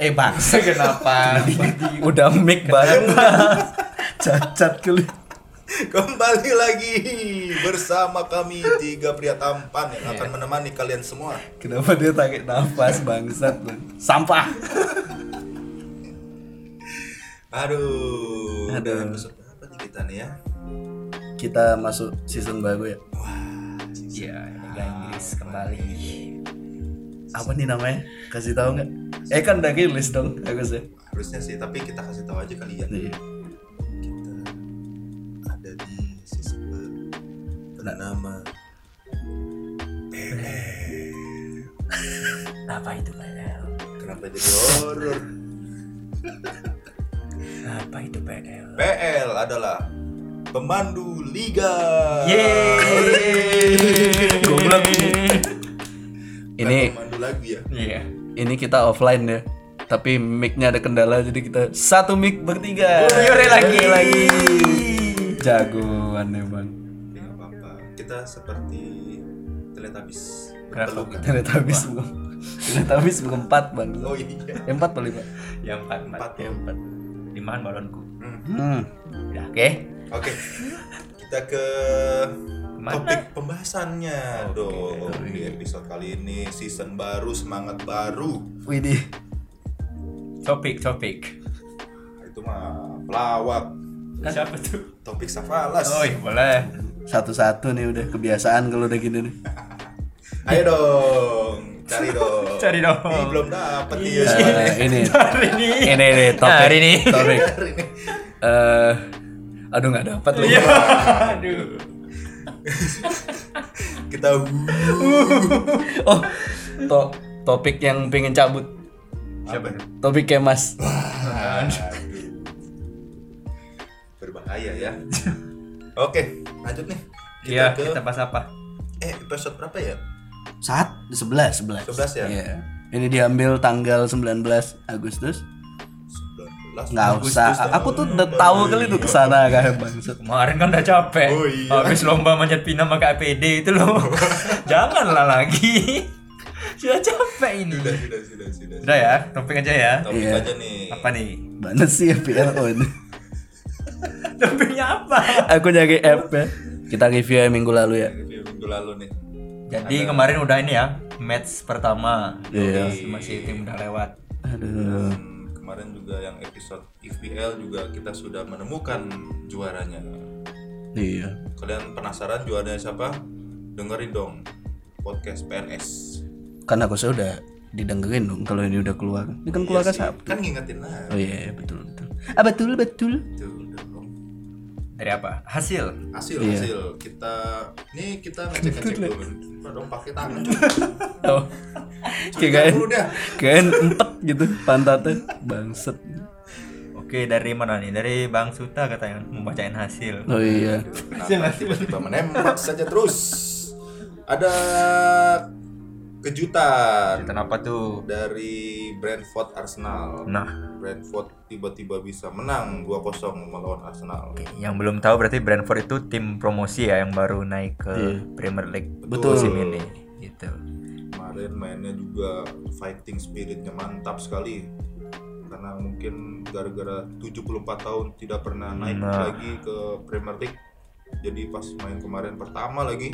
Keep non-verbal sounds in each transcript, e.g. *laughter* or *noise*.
Eh bangsa *laughs* Kenapa? udah mic bareng *laughs* cacat kali. Kembali lagi bersama kami tiga pria tampan yang akan menemani kalian semua. Kenapa dia tarik nafas bangsat Bang? Sampah. Aduh. Aduh. udah episode apa nih kita nih ya? Kita masuk season baru ya. Iya, Liga Inggris kembali. Apa nih namanya? Kasih tahu nggak? Eh kan udah rilis dong harusnya. Harusnya sih, tapi kita kasih tahu aja kali ya. Iya. Kita ada di season baru bernama Apa itu PL? Kenapa jadi horor? Apa itu PL? PL adalah pemandu liga. Yeay. Goblok. Ini lagu ya. Iya. ini kita offline ya. Tapi mic-nya ada kendala jadi kita satu mic bertiga. Yore lagi. Yore lagi. Jagoan emang. Ya, nggak apa-apa. Kita seperti teletabis. Kenapa? Habis belum. Ternyata habis belum empat bang. Oh iya. Eh, Empat paling pak. Yang empat empat. Empat. Ya, empat. Limahan balonku. Hmm. Hmm. Udah, oke. Oke. Kita ke Ke mana? topik pembahasannya Oke. dong di episode kali ini season baru semangat baru Widih. Topik, topik. itu mah pelawak Siapa tuh? topik safalas Oh, iya, boleh. Satu-satu nih udah kebiasaan kalau udah gini nih. *laughs* ayo dong cari dong *laughs* Cari dong. Ih, belum dapet Iya. Eh, ini *laughs* Hari ini. ini nih topik Hari ini. topik ini. eh aduh nggak dapat lagi Iya. Aduh. Kita oh to topik yang pengen cabut. Siapa topik kemas Aduh. berbahaya ya. Oke lanjut nih. Kita Iya, ke kita bahas apa? eh episode berapa ya? Saat? Sebelas sebelas. 11 ya? Iya. ini diambil tanggal 19 Agustus. 19 nggak usah Agustus aku tuh udah tahu kali tuh ke sana kan bangsat *laughs* Kemarin kan udah capek. Oh, iya. Habis lomba manjat pinang pakai APD itu loh. *laughs* Janganlah lagi. Sudah capek ini. sudah sudah sudah sudah Udah ya, topik aja ya. topik Iya. aja nih Apa nih? mana sih ya PLO ini *laughs* Topiknya apa? aku nyari app ya kita review ya minggu lalu ya review minggu lalu nih Jadi kemarin udah ini ya, match pertama. Iya. Masih tim udah lewat. aduh kemarin juga yang episode IPL juga kita sudah menemukan juaranya. iya Kalian penasaran juaranya siapa? Dengerin dong podcast PNS. kan aku sudah didengerin dong kalau ini udah keluar ini kan keluar Iya Sabtu Kan ngingetin lah. oh iya iya, betul betul ah betul betul Betul dong. Dari apa? Hasil. Hasil Iya. hasil kita nih kita ngecek ngecek dulu. Dong pakai tangan. *laughs* oh Dah. kirain empet gitu pantatnya bangset Oke, dari mana nih? Dari Bang Suta katanya mau bacain hasil. oh iya Kenapa tiba-tiba menembak saja terus? Ada kejutan Cerita apa tuh? dari Brentford Arsenal. Nah, Brentford tiba-tiba bisa menang 2-0 melawan Arsenal. yang belum tahu berarti Brentford itu tim promosi ya yang baru naik ke Iya. Premier League Betul. musim ini. Gitu. Kemarin mainnya juga fighting spiritnya mantap sekali. Karena mungkin gara-gara 74 tahun tidak pernah naik Nah. lagi ke Premier League. Jadi pas main kemarin pertama lagi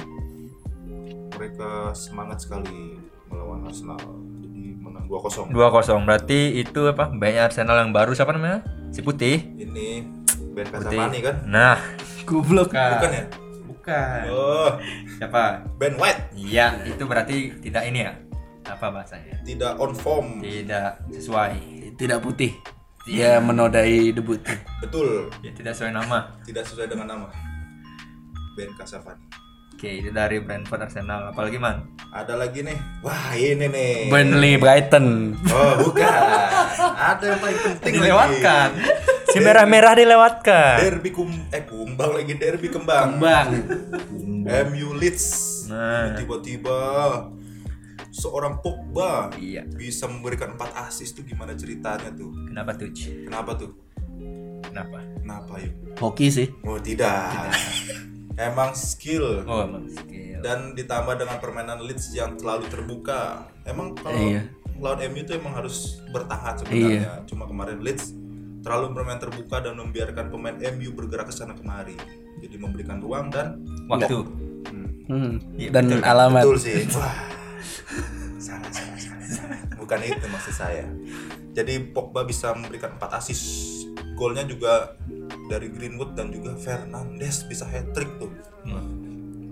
mereka semangat sekali melawan Arsenal. Jadi menang 2-0. 2-0 berarti itu apa? Banyak Arsenal yang baru siapa namanya? Si Putih. Ini Ben Putih. Kasamani kan? Nah, *laughs* goblok Bukan ya? Bukan. Oh, Siapa? Ben White Iya, itu berarti tidak ini ya. Apa bahasanya? tidak on form. Tidak sesuai. tidak putih dia menodai debut Betul, Ya, tidak sesuai nama. tidak sesuai dengan nama. Ben Kasavani. Oke, itu dari Brentford Arsenal. Apalagi man? Ada lagi nih. Wah, ini nih. Burnley Brighton Oh, bukan. Ada yang paling penting Dilewatkan. lagi. Si merah-merah dilewatkan. Derby kum eh kumbang lagi derby kembang. bang MU Leeds. Nah. Tiba-tiba seorang Pogba Iya. bisa memberikan 4 assist tuh gimana ceritanya tuh? Kenapa tuh? Ci? Kenapa tuh? Kenapa? Kenapa yuk? hoki sih Oh tidak. *laughs* Emang skill Oh, emang skill. dan ditambah dengan permainan Leeds yang selalu terbuka. Emang kalau Iya. lawan MU itu emang harus bertahan Iya. sebenarnya. Cuma kemarin Leeds terlalu bermain terbuka dan membiarkan pemain MU bergerak ke sana kemari. Jadi memberikan ruang dan Waktu. Hmm, Hmm. Iya, Dan betul. alamat. betul sih. Wah. Salah, salah, salah, salah. Bukan itu maksud saya. Jadi Pogba bisa memberikan 4 assist. Golnya juga dari Greenwood dan juga Fernandes bisa hat trick tuh.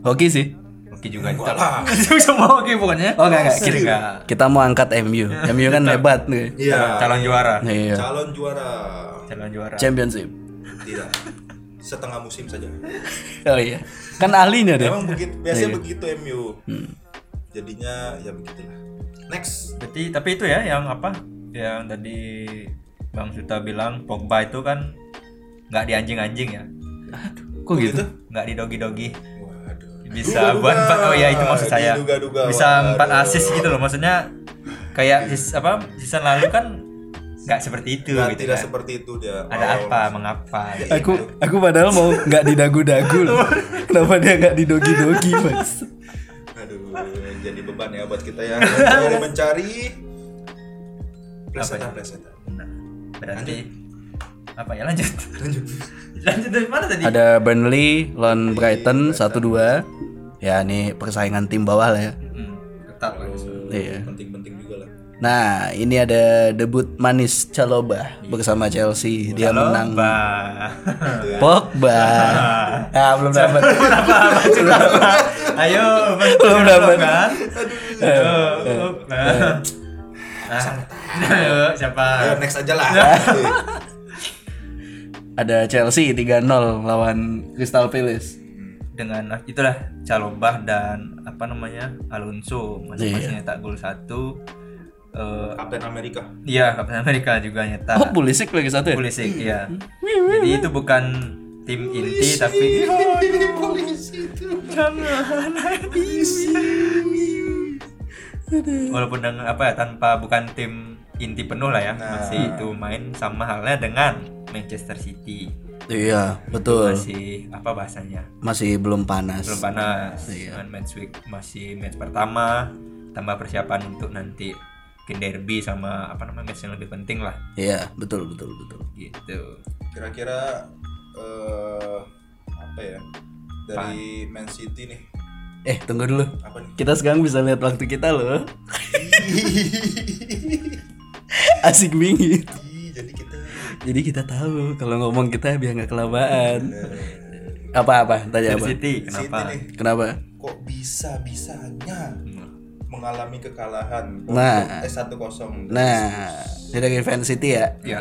Hoki sih. Oke juga. Walah. Semua oke pokoknya. Oh enggak enggak. Serius. Kita, kita mau angkat MU. MU kan hebat nih. Iya. Calon juara. Iya. Calon juara. Calon juara. Championship. Tidak. Setengah musim saja. Oh iya. Kan ahlinya deh. Memang begitu, biasanya Iya. begitu MU. Jadinya ya begitulah. Next. Berarti tapi itu ya yang apa? Yang tadi Bang Suta bilang Pogba itu kan nggak di anjing-anjing ya. Kok gitu? Nggak di dogi-dogi. Waduh. Bisa buat empat oh ya itu maksud saya. Bisa empat assist gitu loh maksudnya kayak sis, apa season lalu kan nggak seperti itu Nggak, gitu tidak kan. seperti itu dia. Ada Oh, apa, mengapa? gitu. Aku aku padahal mau nggak didagu-dagu loh. *laughs* Kenapa dia nggak didogi-dogi, Mas? Aduh, jadi beban ya buat kita yang mencari *laughs* mencari plesetan plesetan. Berarti apa ya lanjut? *laughs* lanjut dari mana tadi? Ada Burnley lawan Brighton 1-2. Ya ini persaingan tim bawah lah ya. Hmm, ketat lah. Iya. Penting-penting juga lah. Nah, ini ada debut manis Caloba bersama Chelsea. Dia menang Bah. *laughs* Pogba. *laughs* Ah, belum dapat. Ayo, Belum dapat. kan? Ayo, nah. Nah, ayo, siapa? Ayo next aja lah. *laughs* *laughs* Ada Chelsea 3-0 lawan Crystal Palace. Dengan itulah Calobah dan apa namanya Alonso masing-masing nyetak gol satu. Eh, Kapten Amerika. Iya, Kapten Amerika juga nyetak. Oh, Pulisic lagi satu ya? Pulisic, iya. Jadi itu bukan tim inti tapi *laughs* walaupun dengan apa ya tanpa bukan tim inti penuh lah ya masih itu main sama halnya dengan Manchester City Iya, betul. masih apa bahasanya Masih belum panas. belum panas dengan match week masih match pertama tambah persiapan untuk nanti ke derby sama apa namanya match yang lebih penting lah Iya, betul betul betul. gitu Kira-kira eh apa ya? Dari Man City nih. Eh, tunggu dulu. Apa nih? Kita sekarang bisa lihat waktu kita loh. *laughs* *laughs* Asik bingit. Jadi kita Jadi kita tahu kalau ngomong kita biar nggak kelamaan. Apa-apa? Tanya apa? City kenapa City nih Kenapa? kok bisa bisanya mengalami kekalahan Nah. eh 1-0 Nah, dari fans City ya. ya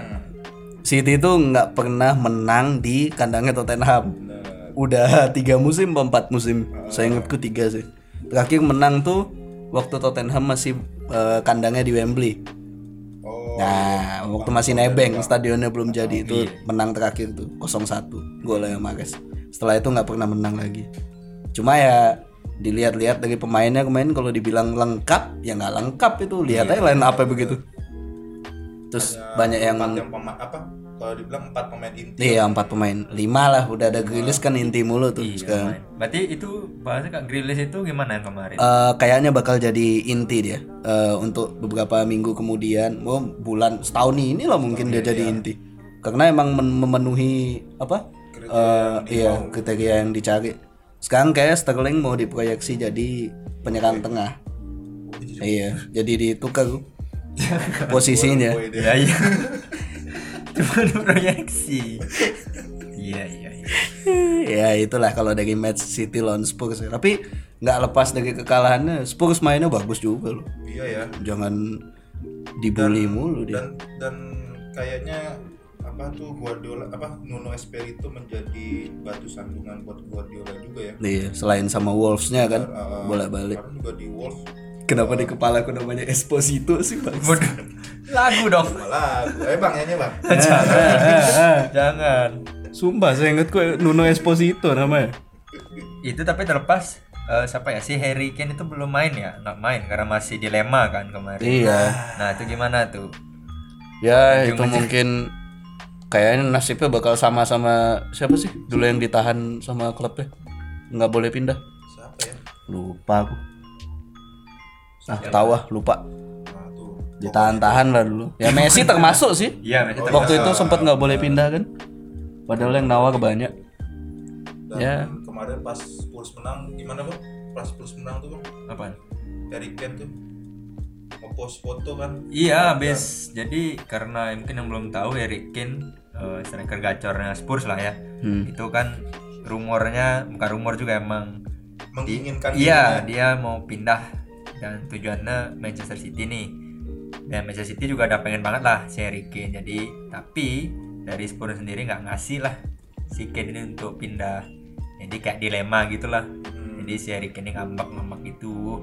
City itu nggak pernah menang di kandangnya Tottenham. Nah, Udah tiga musim, apa empat musim. Saya ingatku tiga sih. Terakhir menang tuh waktu Tottenham masih eh, kandangnya di Wembley. Nah, waktu masih nebeng, stadionnya belum jadi itu menang terakhir tuh 0-1 golnya Mares. Setelah itu nggak pernah menang lagi. Cuma ya dilihat-lihat dari pemainnya kemarin kalau dibilang lengkap ya nggak lengkap itu lihat aja lain apa begitu. Terus banyak yang yang apa kalau dibilang empat pemain inti iya empat pemain lima lah udah ada Grealish kan inti mulu tuh sekarang. main. berarti itu bahasanya kak Grilis itu gimana yang kemarin Eh, kayaknya bakal jadi inti dia Eh, untuk beberapa minggu kemudian, oh bulan setahun ini lah mungkin dia jadi inti. Karena emang men- memenuhi apa? eh, iya kriteria yang dicari. Sekarang kayak Sterling mau diproyeksi jadi penyerang tengah. Iya, jadi ditukar *laughs* posisinya. Boy, dia. ya iya *laughs* cuma *laughs* proyeksi iya iya iya ya itulah kalau dari match City lawan Spurs. Tapi nggak lepas dari kekalahannya, Spurs mainnya bagus juga loh. iya ya Jangan dibully mulu dia. dan dan kayaknya apa tuh Guardiola apa Nuno Espirito menjadi batu sandungan buat Guardiola juga ya Iya, selain sama Wolves-nya kan, Uh, bolak-balik. juga di Wolves Kenapa di kepala aku namanya Esposito sih, Bang? Waduh, lagu dong malah eh bang nyanyi bang *laughs* jangan Sumpah, saya ingat kok Nuno Esposito namanya. itu tapi terlepas eh, siapa ya si Harry Kane itu belum main ya nggak main karena masih dilema kan kemarin Iya. nah itu gimana tuh Ya, itu mungkin kayaknya nasibnya bakal sama-sama siapa sih? Dulu yang ditahan sama klubnya. Nggak boleh pindah. siapa ya Lupa aku. Ah, tahu ah, lupa. nah tuh ditahan-tahan lah dulu ya Messi termasuk sih Iya, Messi waktu itu sempat nggak boleh pindah kan padahal yang nawar banyak Dan Ya. kemarin pas Spurs menang gimana bang? Pas Spurs menang tuh bang, apaan? Harry Kane tuh ngepost foto kan? Iya, habis. Jadi karena mungkin yang belum tahu Harry Kane eh, striker gacornya Spurs lah ya. Hmm. Itu kan rumornya bukan rumor juga emang Menginginkan Iya, dia mau pindah dan tujuannya Manchester City nih. Dan Manchester City juga udah pengen banget lah si Harry Kane. Jadi tapi dari Spurs sendiri nggak ngasih lah si Kane ini untuk pindah. Jadi kayak dilema gitulah. Hmm. Jadi si Harry Kane ini ngambek-ngambek gitu.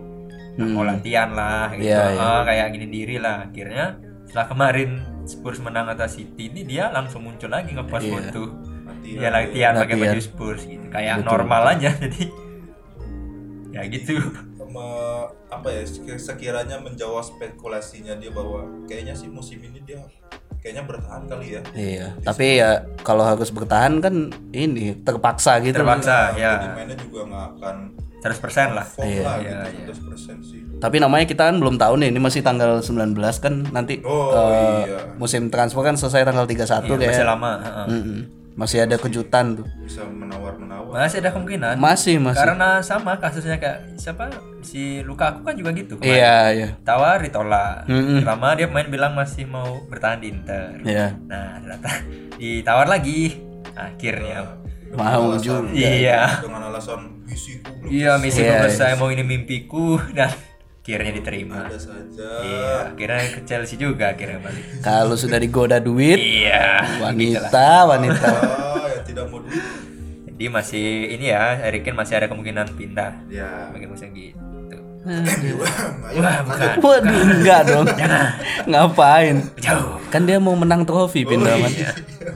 Nggak mau latihan lah gitu. Iya, iya. Ah, kayak gini diri lah. Akhirnya setelah kemarin Spurs menang atas City ini dia langsung muncul lagi ngepost Iya. foto. Dia latihan pakai baju Spurs gitu. Kayak normal aja *laughs* jadi ya gitu. Me- apa ya sek- sekiranya menjawab spekulasinya dia bahwa kayaknya sih musim ini dia kayaknya bertahan kali ya iya tapi ya kalau harus bertahan kan ini terpaksa gitu Terpaksa jadi ya mainnya juga nggak akan 100% lah. Iya, lah iya, gitu 100% sih tapi namanya kita kan belum tahu nih ini masih tanggal 19 kan nanti oh eh, iya musim transfer kan selesai tanggal 31 Iya, kayak masih lama. heeh. Mm-mm. Masih ada kejutan tuh bisa menawar menawar Masih ada kemungkinan. masih masih Karena sama kasusnya kayak siapa si Lukaku kan juga gitu. kemarin. iya iya Tawar ditolak. Mm-mm. Pertama dia pemain bilang masih mau bertahan di Inter. iya Nah, ternyata *laughs* ditawar lagi. Akhirnya. mau Alasan- juga Iya. dengan alasan visiku belum Iya, misi Iya, belum iya. selesai mau ini mimpiku *laughs* dan akhirnya diterima. ada saja. Iya, akhirnya ke Chelsea juga akhirnya balik. kalau sudah digoda duit Iya. wanita wanita. Ah ya tidak mau duit. Jadi masih ini ya, Harry Kane masih ada kemungkinan pindah. ya. Bagi musim gitu. ayo Wah, bukan. waduh enggak dong. Ngapain? Jauh. kan dia mau menang trofi pindah man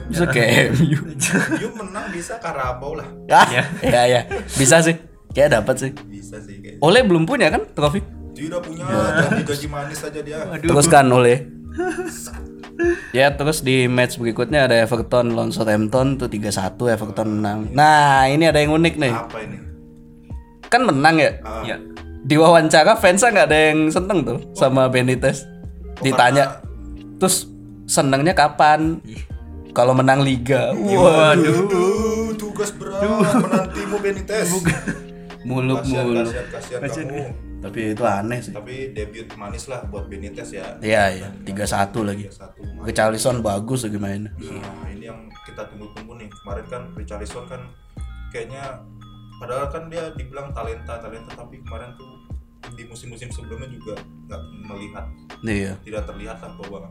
bisa kayak MU yuk menang bisa Karabau lah. Ah Iya. ya ya bisa sih. Kayak dapat sih. Bisa sih kayak Oleh belum punya kan trofi tidak punya janji janji manis aja dia. Terus kan Oleh *laughs* ya terus di match berikutnya ada Everton lawan Southampton tuh 3-1 Everton menang. Nah ini ada yang unik nih. Apa ini? Kan menang ya? Ah, Iya. di wawancara fansnya nggak ada yang seneng tuh sama Benitez. Ditanya terus senengnya kapan? Kalau menang liga. Waduh. Aduh, tugas berat menantimu Benitez. *laughs* Muluk kasihan muluk. kasihan kasihan. kamu tapi itu aneh sih. Tapi debut manis lah buat Benitez ya. Iya iya. 3-1 lagi. satu Richarlison bagus lagi mainnya. Nah, ini yang kita tunggu-tunggu nih. Kemarin kan Richarlison kan kayaknya padahal kan dia dibilang talenta talenta tapi kemarin tuh di musim-musim sebelumnya juga nggak melihat. Iya. Tidak terlihat lah bahwa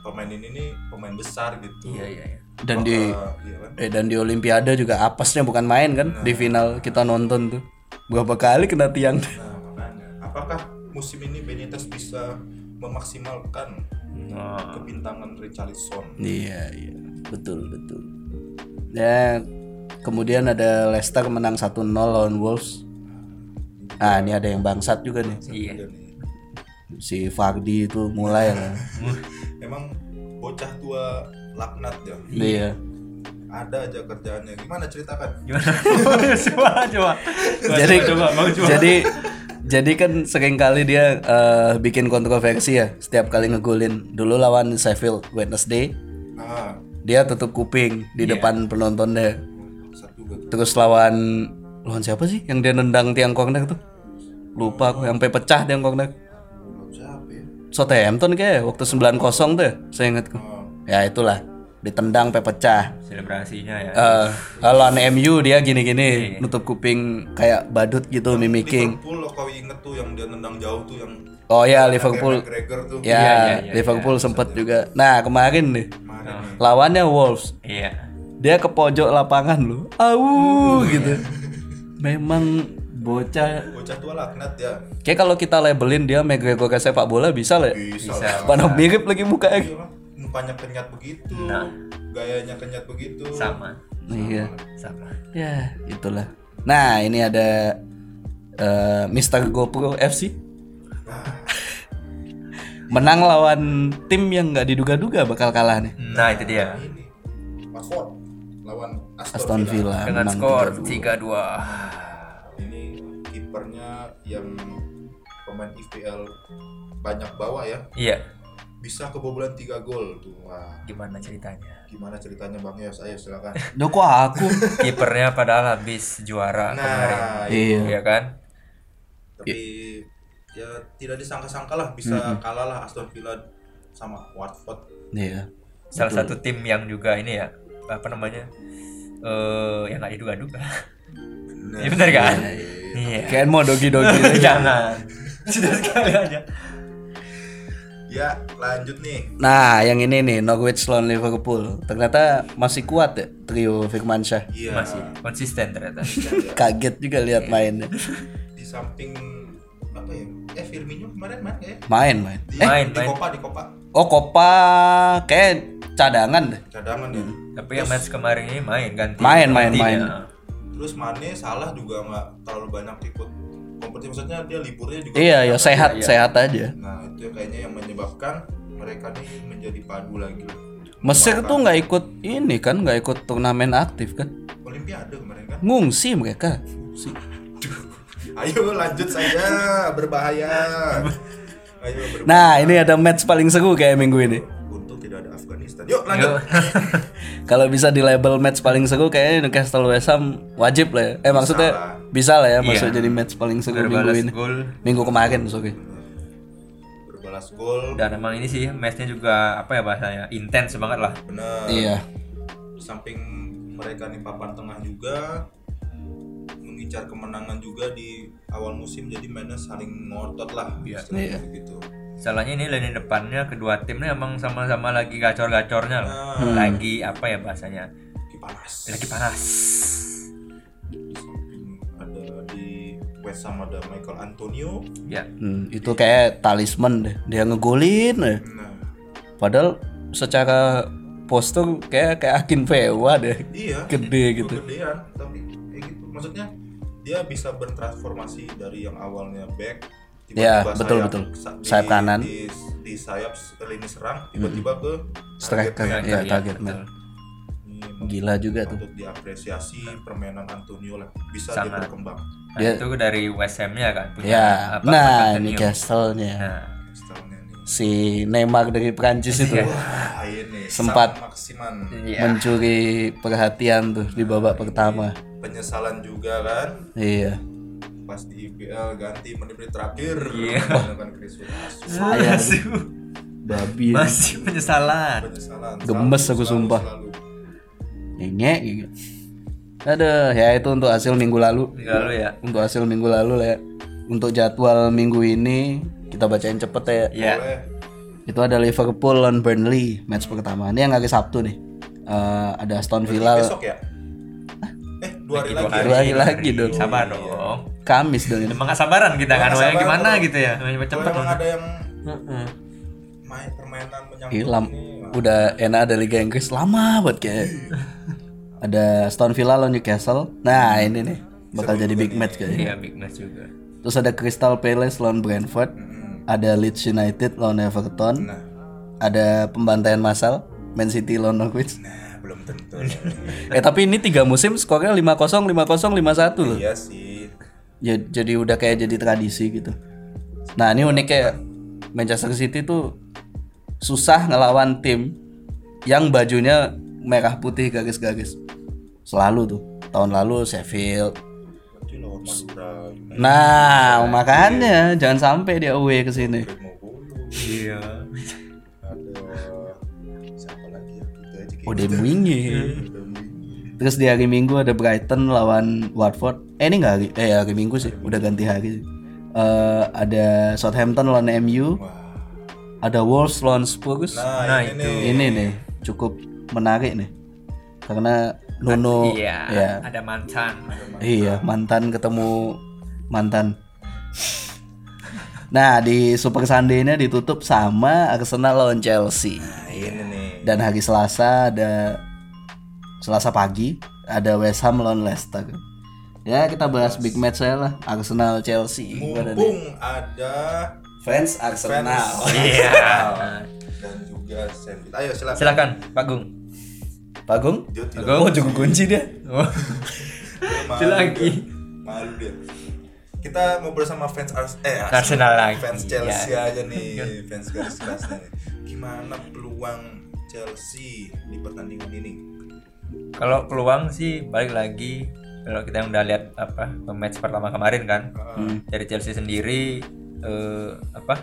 pemain ini nih pemain besar gitu. Iya, iya, iya. dan di Bahwa- iya kan? eh dan di Olimpiade juga apesnya bukan main kan? Di final kita nonton tuh. Berapa kali kena tiang Nah, apakah musim ini Benitez bisa memaksimalkan Nah, kebintangan Richarlison? iya iya betul betul ya kemudian ada Leicester menang 1-0 lawan Wolves ah ini ada yang bangsat juga nih iya. Dan nih, si Fardi itu mulai lah *laughs* Emang bocah tua laknat ya. iya Ada aja kerjaannya. Gimana ceritakan? Gimana? *laughs* *laughs* coba, coba. jadi coba, mau coba. jadi jadi kan sering kali dia eh, bikin kontroversi ya setiap kali ngegolin dulu lawan Sheffield Wednesday. Ah, dia tutup kuping di depan penontonnya satu gak terus lawan lawan siapa sih yang dia nendang tiang corner tuh? Lupa aku sampai pecah tiang siapa ya? Southampton kayak waktu 9-0 tuh ya, saya ingatku Oh, ya itulah. Ditendang sampai pecah. Selebrasinya ya. Eh lawan MU dia gini-gini nutup kuping kayak badut gitu mimicking. Liverpool kau inget tuh yang dia nendang jauh tuh yang oh ya Liverpool. McGregor tuh. Ya Iya, iya, iya, Liverpool sempet juga. Nah kemarin nih kemarin nih. lawannya Wolves. Iya. dia ke pojok lapangan loh. Au gitu. *laughs* Memang bocah. Bocah tua laknat ya kayak kalau kita labelin dia McGregor ke sepak bola bisa lah ya? Bisa, Bisa. mirip lagi mukanya. Iya, Bang. mukanya kenyat begitu. Nah. gayanya kenyat begitu. Sama. iya. Sama. ya itulah. Nah ini ada eh, Mr. GoPro FC menang lawan tim yang nggak diduga-duga bakal kalah nih Nah, itu dia. ini Watford lawan Aston, Aston Villa. Villa Dengan skor 3-2. 3-2. ini kipernya yang pemain IPL banyak bawa ya Iya. Bisa kebobolan 3 gol tuh wah Gimana ceritanya? gimana ceritanya bang Yos ayo silakan *laughs* Duh kok aku? Kipernya padahal habis juara kemarin. nah Iya. Iya kan? tapi ya tidak disangka-sangka lah bisa kalah lah Aston Villa sama Watford Iya. Salah satu tim yang juga ini ya, apa namanya? Eh, yang nggak diduga-duga. Iya benar kan? Iya. Kayak mau dogi-dogi. *laughs* Jangan. Sudah sekali aja. Ya lanjut nih Nah, yang ini nih Norwich lawan Liverpool. Ternyata masih kuat ya trio Firmansyah. iya Masih konsisten ternyata. *laughs* Kaget juga lihat mainnya. di samping apa ya eh Firmino kemarin main ya Main, main. di, Main, di main. Copa di Copa Oh, Copa kayak cadangan deh. cadangan ya Tapi yang match kemarin ini main ganti. Main, main, main. terus Mane salah juga nggak terlalu banyak ikut kompetisi maksudnya dia liburnya juga Iya, ya banyak. sehat, iya. sehat aja. nah itu kayaknya yang menyebabkan mereka nih menjadi padu lagi Mesir tuh nggak ikut ini kan, nggak ikut turnamen aktif kan? Olimpiade kemarin kan Ngungsi mereka. Si- ayo lanjut saja berbahaya ayo berbahaya Nah, ini ada match paling seru kayak minggu ini. Yuk lanjut Yuk. *laughs* Kalau bisa di label match paling seru kayaknya Newcastle West Ham wajib lah ya. Eh maksudnya lah. bisa lah ya masuk Iya. jadi match paling seru minggu Berbalas ini. gol Minggu kemarin sorry. berbalas gol dan emang ini sih matchnya juga apa ya bahasanya intens banget lah. bener Iya. di samping mereka nih papan tengah juga mengincar kemenangan juga di awal musim jadi mainnya saling ngotot lah Iya. istilahnya Iya. gitu Salahnya ini lini depannya kedua tim ini emang sama-sama lagi gacor-gacornya lah. Nah. Lagi apa ya bahasanya? lagi panas Lagi panas. ada di West Ham ada Michael Antonio Ya. Hmm, itu kayak talisman deh. Dia ngegolin deh. nah Padahal secara postur kayak kayak Akin Pewa deh. iya Gede gitu. kegedean tapi kayak gitu maksudnya dia bisa bertransformasi dari yang awalnya back tiba-tiba betul, sayap- betul. di- Sayap kanan. di, di sayap lini serang tiba-tiba ke Striker target ya Iya, target betul. man. Gila juga tuh. patut diapresiasi permainan Antonio lah bisa Sangat. dia berkembang Nah, Dia- itu dari West Ham-nya kan punya Ya, apa, nah Antonio. ini Castle-nya. Nah, Si Neymar dari Prancis itu wah ini Sempat. Sam Maximan iya. mencuri perhatian tuh di babak pertama. penyesalan juga kan Iya. Pas di IPL ganti menit-menit terakhir Iya. menggunakan Chris Wood Asu. Saya Masih, babi masih penyesalan. penyesalan Gemes Selalu, aku selalu, sumpah. ngengek gitu. Aduh, ya itu untuk hasil minggu lalu. Lalu ya. Untuk hasil minggu lalu lah ya. Untuk jadwal minggu ini kita bacain cepet ya. Ya. boleh Itu ada Liverpool lawan Burnley match pertama. Ini yang hari Sabtu nih. Eh, ada Aston Villa besok ya dua hari Dua lagi Dua hari lagi dong. Sabar dong. Kamis dong. Emang gak sabaran kita kan, sabaran gimana gitu ya, Kalau cepet emang ada yang Heeh. main permainan menyangkut ini Udah enak ada Liga Inggris lama banget kayak. ada Aston Villa lawan Newcastle. Nah, ini nih bakal jadi big match kayaknya. Iya, big match juga. Terus ada Crystal Palace lawan Brentford. Ada Leeds United lawan Everton. nah Ada pembantaian massal Man City lawan Norwich. nah belum tentu *laughs* eh tapi ini tiga musim skornya 5-0, 5-0, 5-1 loh. iya sih Ya, jadi udah kayak jadi tradisi gitu. Nah ini uniknya Manchester City tuh susah ngelawan tim yang bajunya merah putih garis-garis. Selalu tuh. Tahun lalu Sheffield. Nah makanya jangan sampai dia away ke sini. Iya. Udah wingi. Terus di hari Minggu ada Brighton lawan Watford. Eh ini nggak hari, eh hari Minggu sih, udah ganti hari. Eh ada Southampton lawan MU, ada Wolves lawan Spurs. nah, Nah, ini itu. ini nih cukup menarik nih karena Nuno Iya, ya ada mantan. iya mantan ketemu mantan nah di Super Sunday-nya ditutup sama Arsenal lawan Chelsea. Nah, ini nih. Dan hari Selasa ada Selasa pagi ada West Ham lawan Leicester. Ya kita bahas big match saya lah. Arsenal Chelsea. Mumpung ada fans Arsenal. fans *laughs* Iya. dan juga Sheffield. Ayo silakan. Silakan, Pak Gung. Pagung? Dia tidak Agung. oh juga kunci dia. Oh, lagi. malu dia kita ngobrol sama fans Ars eh Arsenal. Lagi, fans Chelsea ya. aja nih fans garis kerasnya nih. Gimana peluang Chelsea di pertandingan ini? Kalau peluang sih balik lagi kalau kita yang udah lihat apa match pertama kemarin kan Hmm. dari Chelsea sendiri eh, apa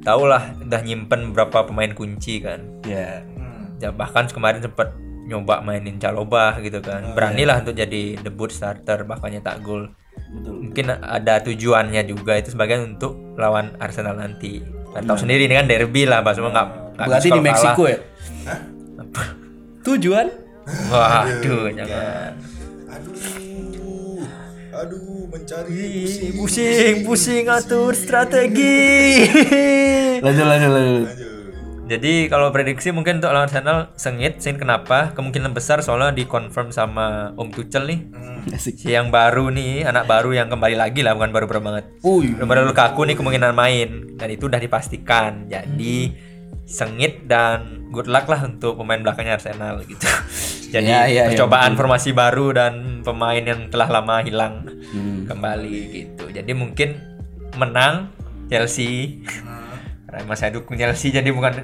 tau lah udah nyimpen beberapa pemain kunci kan. Ya. Hmm. ya bahkan kemarin sempat nyoba mainin Caloba gitu kan. Beranilah untuk jadi debut starter bahkan nyetak gol Betul. mungkin ada tujuannya juga itu sebagian untuk lawan Arsenal nanti. Kan tahu sendiri ini kan derby lah Pak semua nggak Berarti di Meksiko ya? Tujuan? waduh jangan. Aduh. Aduh mencari Ih, pusing pusing. atur strategi. *laughs* Lanjut lanjut lanjut. Lanjut. Jadi kalau prediksi mungkin untuk lawan Arsenal sengit, sengit kenapa? Kemungkinan besar soalnya dikonfirm sama Om Tuchel nih. Hmm. Si yang baru nih, anak baru yang kembali lagi lah, bukan baru-baru banget. Uy. Baru Lukaku nih kemungkinan main dan itu udah dipastikan. Jadi sengit dan good luck lah untuk pemain belakangnya Arsenal gitu. *laughs* Jadi Ya, ya, ya, percobaan formasi baru dan pemain yang telah lama hilang Hmm. kembali gitu. Jadi mungkin menang Chelsea. Karena saya dukung Chelsea jadi bukan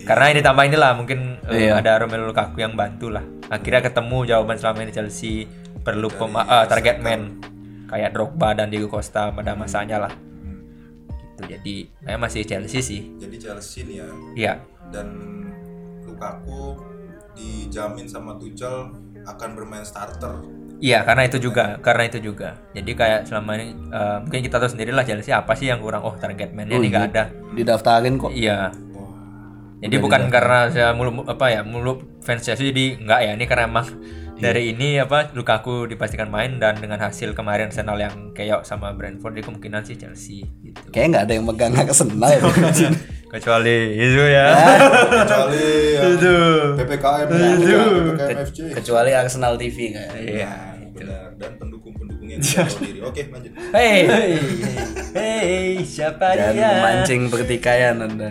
karena ini tambah inilah mungkin eh, Iya. ada Romelu Lukaku yang bantu lah. Akhirnya ketemu jawaban selama ini Chelsea perlu pema- eh, target man kayak Drogba dan Diego Costa pada masanya lah. Gitu. Jadi saya masih Chelsea sih. jadi Chelsea nih ya Iya. dan Lukaku dijamin sama Tuchel akan bermain starter Iya, karena itu juga, karena itu juga. Jadi kayak selama ini eh, mungkin kita tahu sendiri lah Chelsea apa sih yang kurang. Oh, target man-nya ini nggak ada. Didaftarin kok. Iya. Jadi bukan karena saya mulu apa ya mulu fans Chelsea jadi enggak ya ini karena emang dari ini apa Lukaku dipastikan main dan dengan hasil kemarin Arsenal yang keok sama Brentford jadi kemungkinan sih Chelsea gitu. Kayaknya nggak ada yang megang Arsenal ya. *laughs* Kecuali itu ya. kecuali yang itu. PPKM PPKM FC Kecuali Arsenal TV kayak. Iya. Benar dan pendukung-pendukung yang tidak tahu diri. Oke lanjut. Hei, hei, siapa Jangan dia? memancing pertikaian Anda.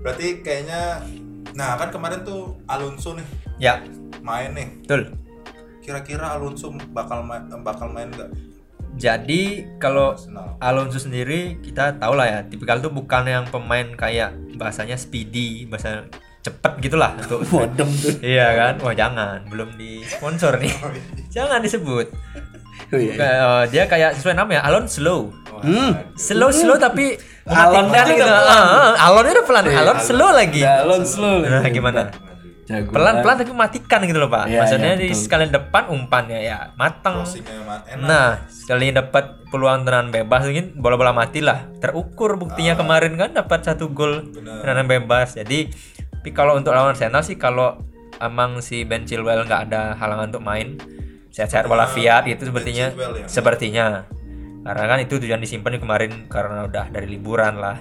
berarti kayaknya nah kan kemarin tuh Alonso nih Ya, main nih. Betul. kira-kira Alonso bakal main bakal main nggak? Jadi kalau Alonso sendiri kita tahu lah ya, tipikal tuh bukan yang pemain kayak bahasanya speedy, bahasa cepet gitulah untuk *laughs* Modem tuh. Iya kan? Wah jangan, belum di sponsor nih. *laughs* jangan disebut. Oh, iya. Kayak, dia kayak sesuai namanya, Alon slow. Hmm. Slow slow tapi *laughs* Alonnya mematikan udah gitu. pelan. Ah, ah, Alonnya udah pelan, Alon slow lagi. Galon slow. Nah, gimana? Jago. Pelan-pelan tapi matikan gitu loh, Pak. Iya, Maksudnya iya, di sekalian depan umpannya ya matang. crossingnya ma- enak Nah, sekali dapat peluang tendangan bebas mungkin bola-bola mati lah. Terukur buktinya kemarin kan dapat satu gol tendangan bebas. Jadi, tapi kalau untuk lawan Arsenal sih kalau emang si Ben Chilwell nggak ada halangan untuk main, sehat-sehat walafiat itu sepertinya Chilwell ya? sepertinya. Karena kan itu tujuan disimpan kemarin karena udah dari liburan lah.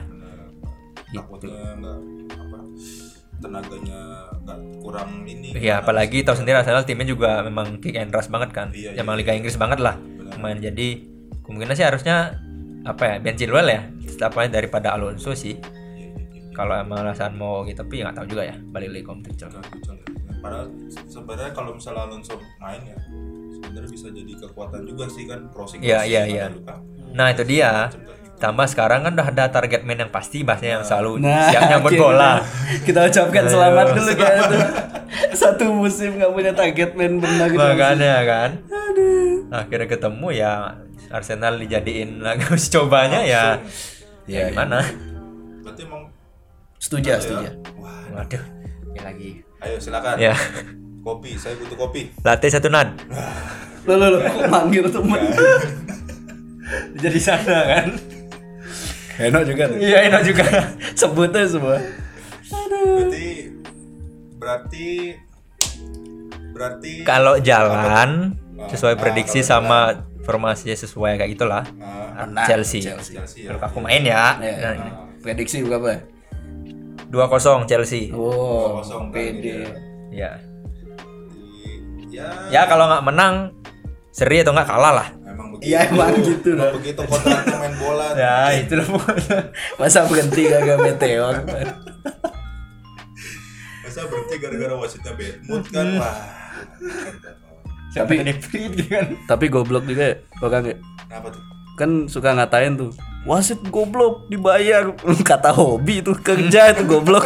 apa tenaganya kurang ini Iya, apalagi tahu sendiri Arsenal timnya juga memang kick and rush banget kan. Iya, Emang Liga Inggris banget lah. Main jadi kemungkinan sih harusnya apa ya Ben Chilwell ya setapanya daripada Alonso sih. Kalau emang alasan mau gitu tapi nggak tahu juga ya balik lagi Om Tuchel. Ya. padahal sebenarnya kalau misalnya Alonso main ya sebenarnya bisa jadi kekuatan juga sih kan crossing ada iya. Lukaku. Nah itu dia. Gitu. Tambah sekarang kan udah ada target man yang pasti bahasanya yang selalu Nah, siap nyambut akhirnya bola. Kita ucapkan Ayo. selamat dulu itu. Satu musim nggak punya target man benar gitu. Makanya kan. Akhirnya ketemu ya Arsenal dijadiin lagi uji *laughs* cobanya ya. Iya, Ya gimana? emang Setuju, setuju. wah Waduh, ini lagi. ayo silakan Ya, kopi saya butuh kopi latte satu nan. Lo lo lo kok manggil temen. *laughs* Jadi sana kan? Enak juga tuh. Iya, enak juga. Sebutnya semua. berarti berarti berarti Kalau jalan Ah, sesuai ah, prediksi sama formasinya sesuai kayak gitulah. ah, Menang, Chelsea. Chelsea. Chelsea ya. Kalau aku main ya. Ya, Nah. Prediksi berapa? 2-0 Chelsea. Oh, kosong kan, pede. iya. Ya. ya Ya kalau nggak menang seri atau nggak kalah lah. emang begitu Iya, emang gitu dah. begitu kontraknya main bola *laughs* Ya, itu lah. Masa berhenti kagak meteor? masa berhenti gara-gara wasitnya bad mood kan Hmm. wah Siapa Tapi- gitu kan? Tapi goblok juga ya, orang ya. kenapa tuh kan suka ngatain tuh wasit goblok dibayar. *laughs* Kata hobi itu kerja itu goblok.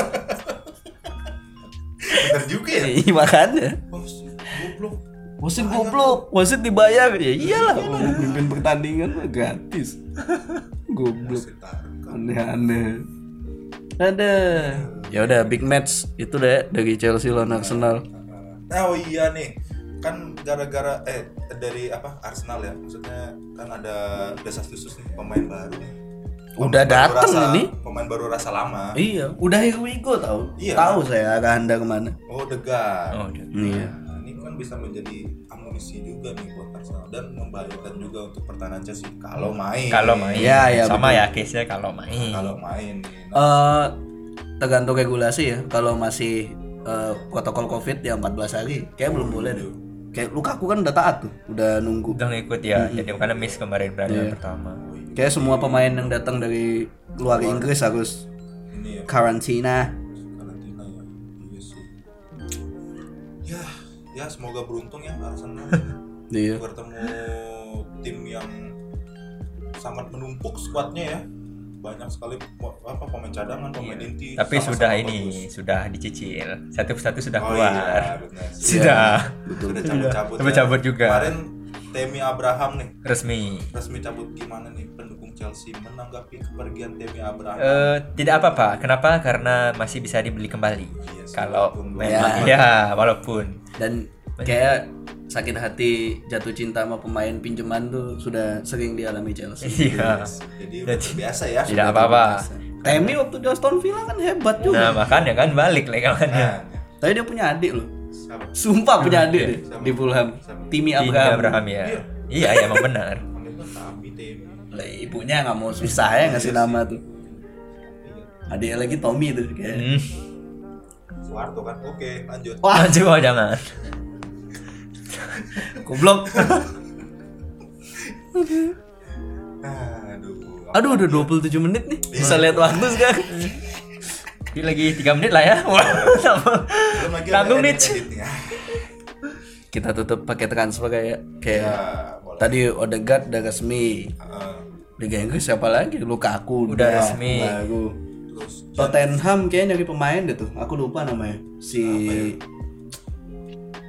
Bener juga ya? Iya, makanya. Bos goblok. Wasit goblok wasit dibayar. Ya iyalah memimpin pertandingan mah gratis. *laughs* Goblok. Wasit aneh-aneh. Ada. Ya udah big match. Itu deh dari Chelsea lawan Arsenal. Oh iya nih kan gara-gara eh dari apa Arsenal ya? Maksudnya kan ada desas-desus nih pemain baru nih. Udah Pemain baru dateng rasa- ini. pemain baru rasa lama. Iya udah here we go tahu Iya. tahu saya arah anda ke mana. Oh degan Oh, iya. Nah, ini kan bisa menjadi amunisi juga nih buat Arsenal dan membahayakan juga untuk pertahanan Chelsea. Kalau main. Kalau main. Iya, iya, Sama betul. ya case-nya kalau main. kalau main. Nih nah, Eh, tergantung regulasi ya. Kalau masih eh, protokol covid ya 14 hari kayak belum boleh deh kayak Lukaku kan udah taat tuh udah nunggu. Udah ngikut ya. Jadi karena miss kemarin pertandingan Iya. pertama. kayak semua pemain yang datang dari luar Inggris harus ini ya. karantina. Karantina ya. Iya sih. Ya ya semoga beruntung ya Arsenal. *laughs* Iya. Bertemu tim yang sangat menumpuk skuadnya ya banyak sekali apa pemain cadangan pemain inti Iya. Tapi sama-sama sudah bagus. ini sudah dicicil. Satu persatu sudah oh keluar. iya benar *laughs* Sudah. betul sudah cabut-cabut Sudah cabut juga. kemarin Temi Abraham nih Resmi. resmi cabut gimana nih pendukung Chelsea menanggapi kepergian Temi Abraham Eh, tidak apa-apa. Kenapa? Karena masih bisa dibeli kembali. Iya, Kalau memang belum. ya, walaupun dan kayak sakit hati jatuh cinta sama pemain pinjaman tuh sudah sering dialami Chelsea iya. jadi biasa ya Tidak apa-apa. Temi waktu di Aston Villa kan hebat juga Nah, makanya kan balik legalnya. nah, tapi dia punya adik loh siapa sumpah punya adik Iya. deh di Fulham Timi Abraham, Abraham ya. Iya. Iya, iya, emang benar. *laughs* Lah, ibunya nggak mau susah ya ngasih nama tuh adiknya lagi Tommy tuh kayak Hmm. Soeharto kan oke lanjut wah Coba jangan. *laughs* goblok. Aduh. Aduh udah 27 menit nih. Bisa lihat waktu sekarang. Ini lagi 3 menit lah ya. Ada Tanggung nih. kita tutup pakai transfer kayak kayak ya tadi Odegaard udah resmi. Liga Inggris siapa lagi? Lukaku. Udah resmi. baru terus Tottenham kayaknya nyari pemain deh tuh. Aku lupa namanya. Si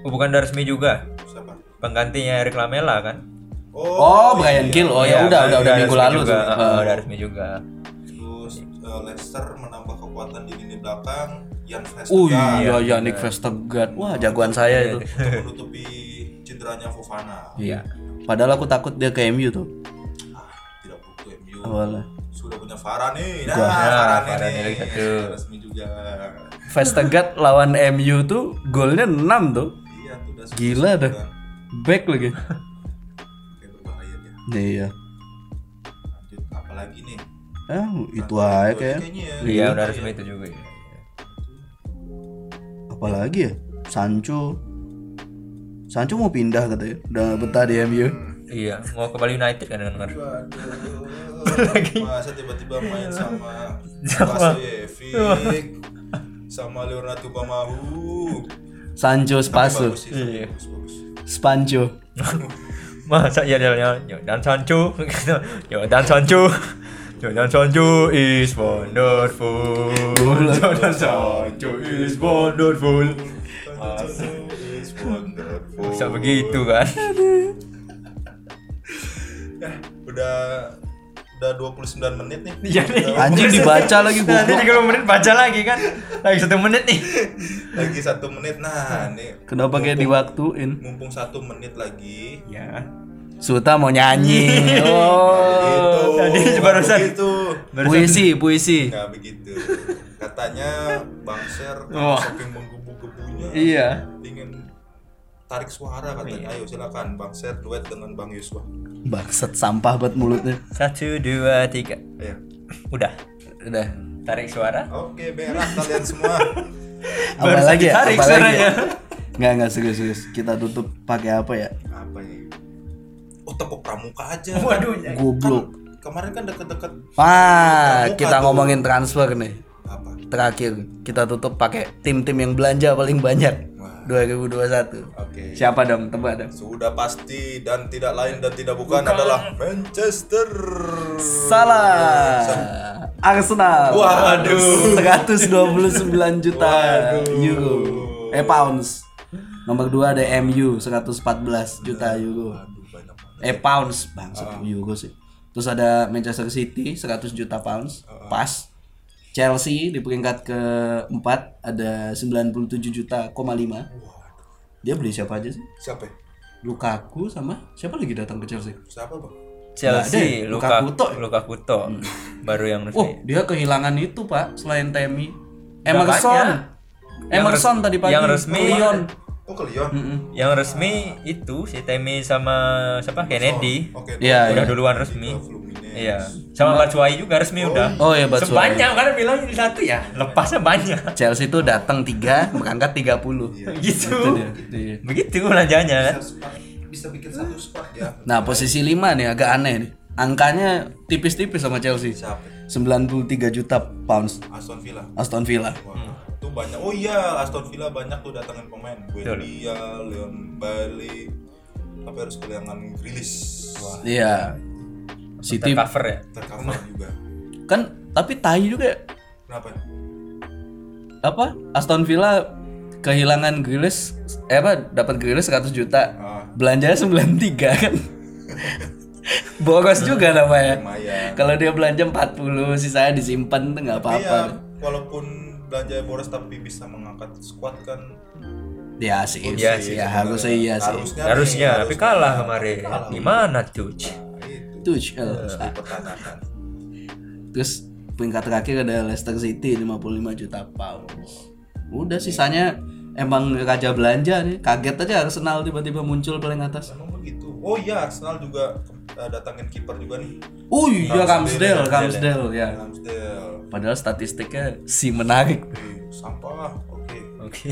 Oh, bukan udah resmi juga. Penggantinya Eric Lamela kan? oh Brian Gill oh ya Iya, udah udah udah minggu lalu juga. tuh. Eh, udah resmi juga. terus eh, Leicester menambah kekuatan di lini belakang Jan Oh Vestergaard iya ya Nick Vestergaard wah jagoan saya itu. *laughs* Menutupi cederanya Fofana. Iya. Padahal aku takut dia ke MU tuh. Ah, tidak butuh MU awalnya sudah punya Farah nih. Nah Ya, Varane Varane nih. resmi juga. Vestergaard lawan MU tuh golnya 6 tuh. Iya tuh udah Gila dah. Back lagi kayak berbahaya dia iya lanjut apalagi nih ah itu aja kayak ya. Iya, udah resmi itu juga. ya. apalagi ya Sancho Sancho mau pindah katanya udah betah di MU Iya, mau ke Bali United kan dengar. Waduh, masa tiba-tiba main sama Sama. Vasojevic sama Leonardo Bamahu Sancho Spaso Iya. bagus, bagus. Spancho Masa iya dia yo dan Sancho gitu. Yo dan Sancho. Yo dan Sancho is wonderful. Jordan Sancho is wonderful. Is wonderful. Bisa begitu kan? Ya, udah udah 29 menit nih. Iya nih. anjing dibaca lagi Nanti goblok 30 menit baca lagi kan? Lagi satu menit nih. Lagi satu menit nah nih. kenapa kayak diwaktuin Mumpung satu menit lagi. Ya. Suta mau nyanyi *laughs* oh Gitu. tadi barusan. Begitu. puisi puisi Nggak begitu. Katanya Bang Ser Oh. saking menggebu-gebunya Iya. ingin tarik suara katanya. Ayo silakan Bang Ser duet dengan Bang Yuswa. Bangsat sampah buat mulutnya Satu, dua, tiga. Ayo. Udah. udah Tarik suara. Oke, berak kalian semua. *laughs* apa lagi ya ditarik apa lagi suaranya. ya? nggak nggak serius serius kita tutup pakai apa ya Apa ya? Oh, tepuk pramuka aja. Waduh. goblok Kan kemarin kan deket-deket ah kita tuh. ngomongin transfer nih apa? terakhir kita tutup pakai tim-tim yang belanja paling banyak 2021. Oke. Siapa dong? Tebak dong. Sudah pasti dan tidak lain dan tidak bukan, adalah Manchester. Salah. Arsenal. Waduh. 129 juta Waduh. euro. Eh pounds. Nomor 2 ada MU 114 juta euro. Eh pounds, bangsa euro sih. Terus ada Manchester City 100 juta pounds, pas. Chelsea di peringkat keempat ada 97 juta, koma lima. Dia beli siapa aja sih? Siapa? ya? Lukaku sama siapa lagi datang ke Chelsea? Siapa bang? Chelsea Nggak ada, Luka Lukaku tok. Lukaku tok. baru yang Oh, resmi dia kehilangan itu pak selain Temi. Emerson. Yang Emerson tadi pagi. yang resmi Lyon. Oh ke Lyon. yang resmi itu si Temi sama siapa Kennedy Oke. Iya, udah iya. duluan resmi iya sama Batshuayi juga resmi udah Oh iya Batshuayi. sebanyak kan bilang satu ya lepasnya banyak Chelsea itu datang tiga, berangkat 30 gitu Itu dia. Iya. begitu belanjanya kan Bisa bikin satu squad ya. Nah posisi 5 nih agak aneh nih. Angkanya tipis-tipis sama Chelsea. Siapa? 93 juta pounds Aston Villa. Aston Villa. Itu banyak. Oh iya, Aston Villa banyak tuh datangin pemain. Buendia, Leon Bailey. Tapi harus kehilangan. Wah, Iya. City cover ya tercover juga. kan tapi tai juga Kenapa? apa Aston Villa kehilangan Grealish eh apa dapat Grealish 100 juta. Ah, Belanjanya 93 kan. Boros juga namanya. lumayan. Kalau dia belanja 40 sisanya disimpan tuh nggak apa-apa. ya, walaupun belanja boros tapi bisa mengangkat squad kan Ya sih. Iya sih, sih, ya harusnya iya sih. harusnya, harusnya nih, tapi harusnya. kalah kemarin Kalah. gimana tuh Nah, itu Tuchel. harus dipertanyakan. Terus peringkat terakhir ada Leicester City 55 juta pound. Udah sisanya emang raja belanja nih. Kaget aja Arsenal tiba-tiba muncul paling atas. Emang begitu. Oh iya, Arsenal juga eh, datangin kiper juga nih. Oh iya Ramsdale, Ramsdale, ya. Ramsdale. Padahal statistiknya si menarik. Eh, sampah. Oke. oke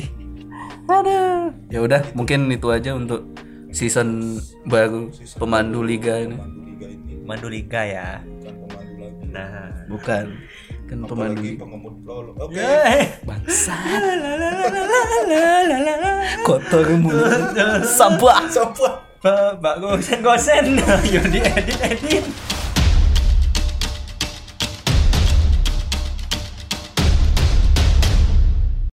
Ada. Ya udah, mungkin itu aja untuk season baru Season pemandu liga ini. Pemandu liga ini mandu liga ya bukan pemandu lagi. nah Bukan. Kan pemandu Apalagi liga. pengemudi lolo. Oke. Bangsa. Kotor mulut. *laughs* Sampah. Sampah. Mbak gosen gosen *laughs* yuk diedit edit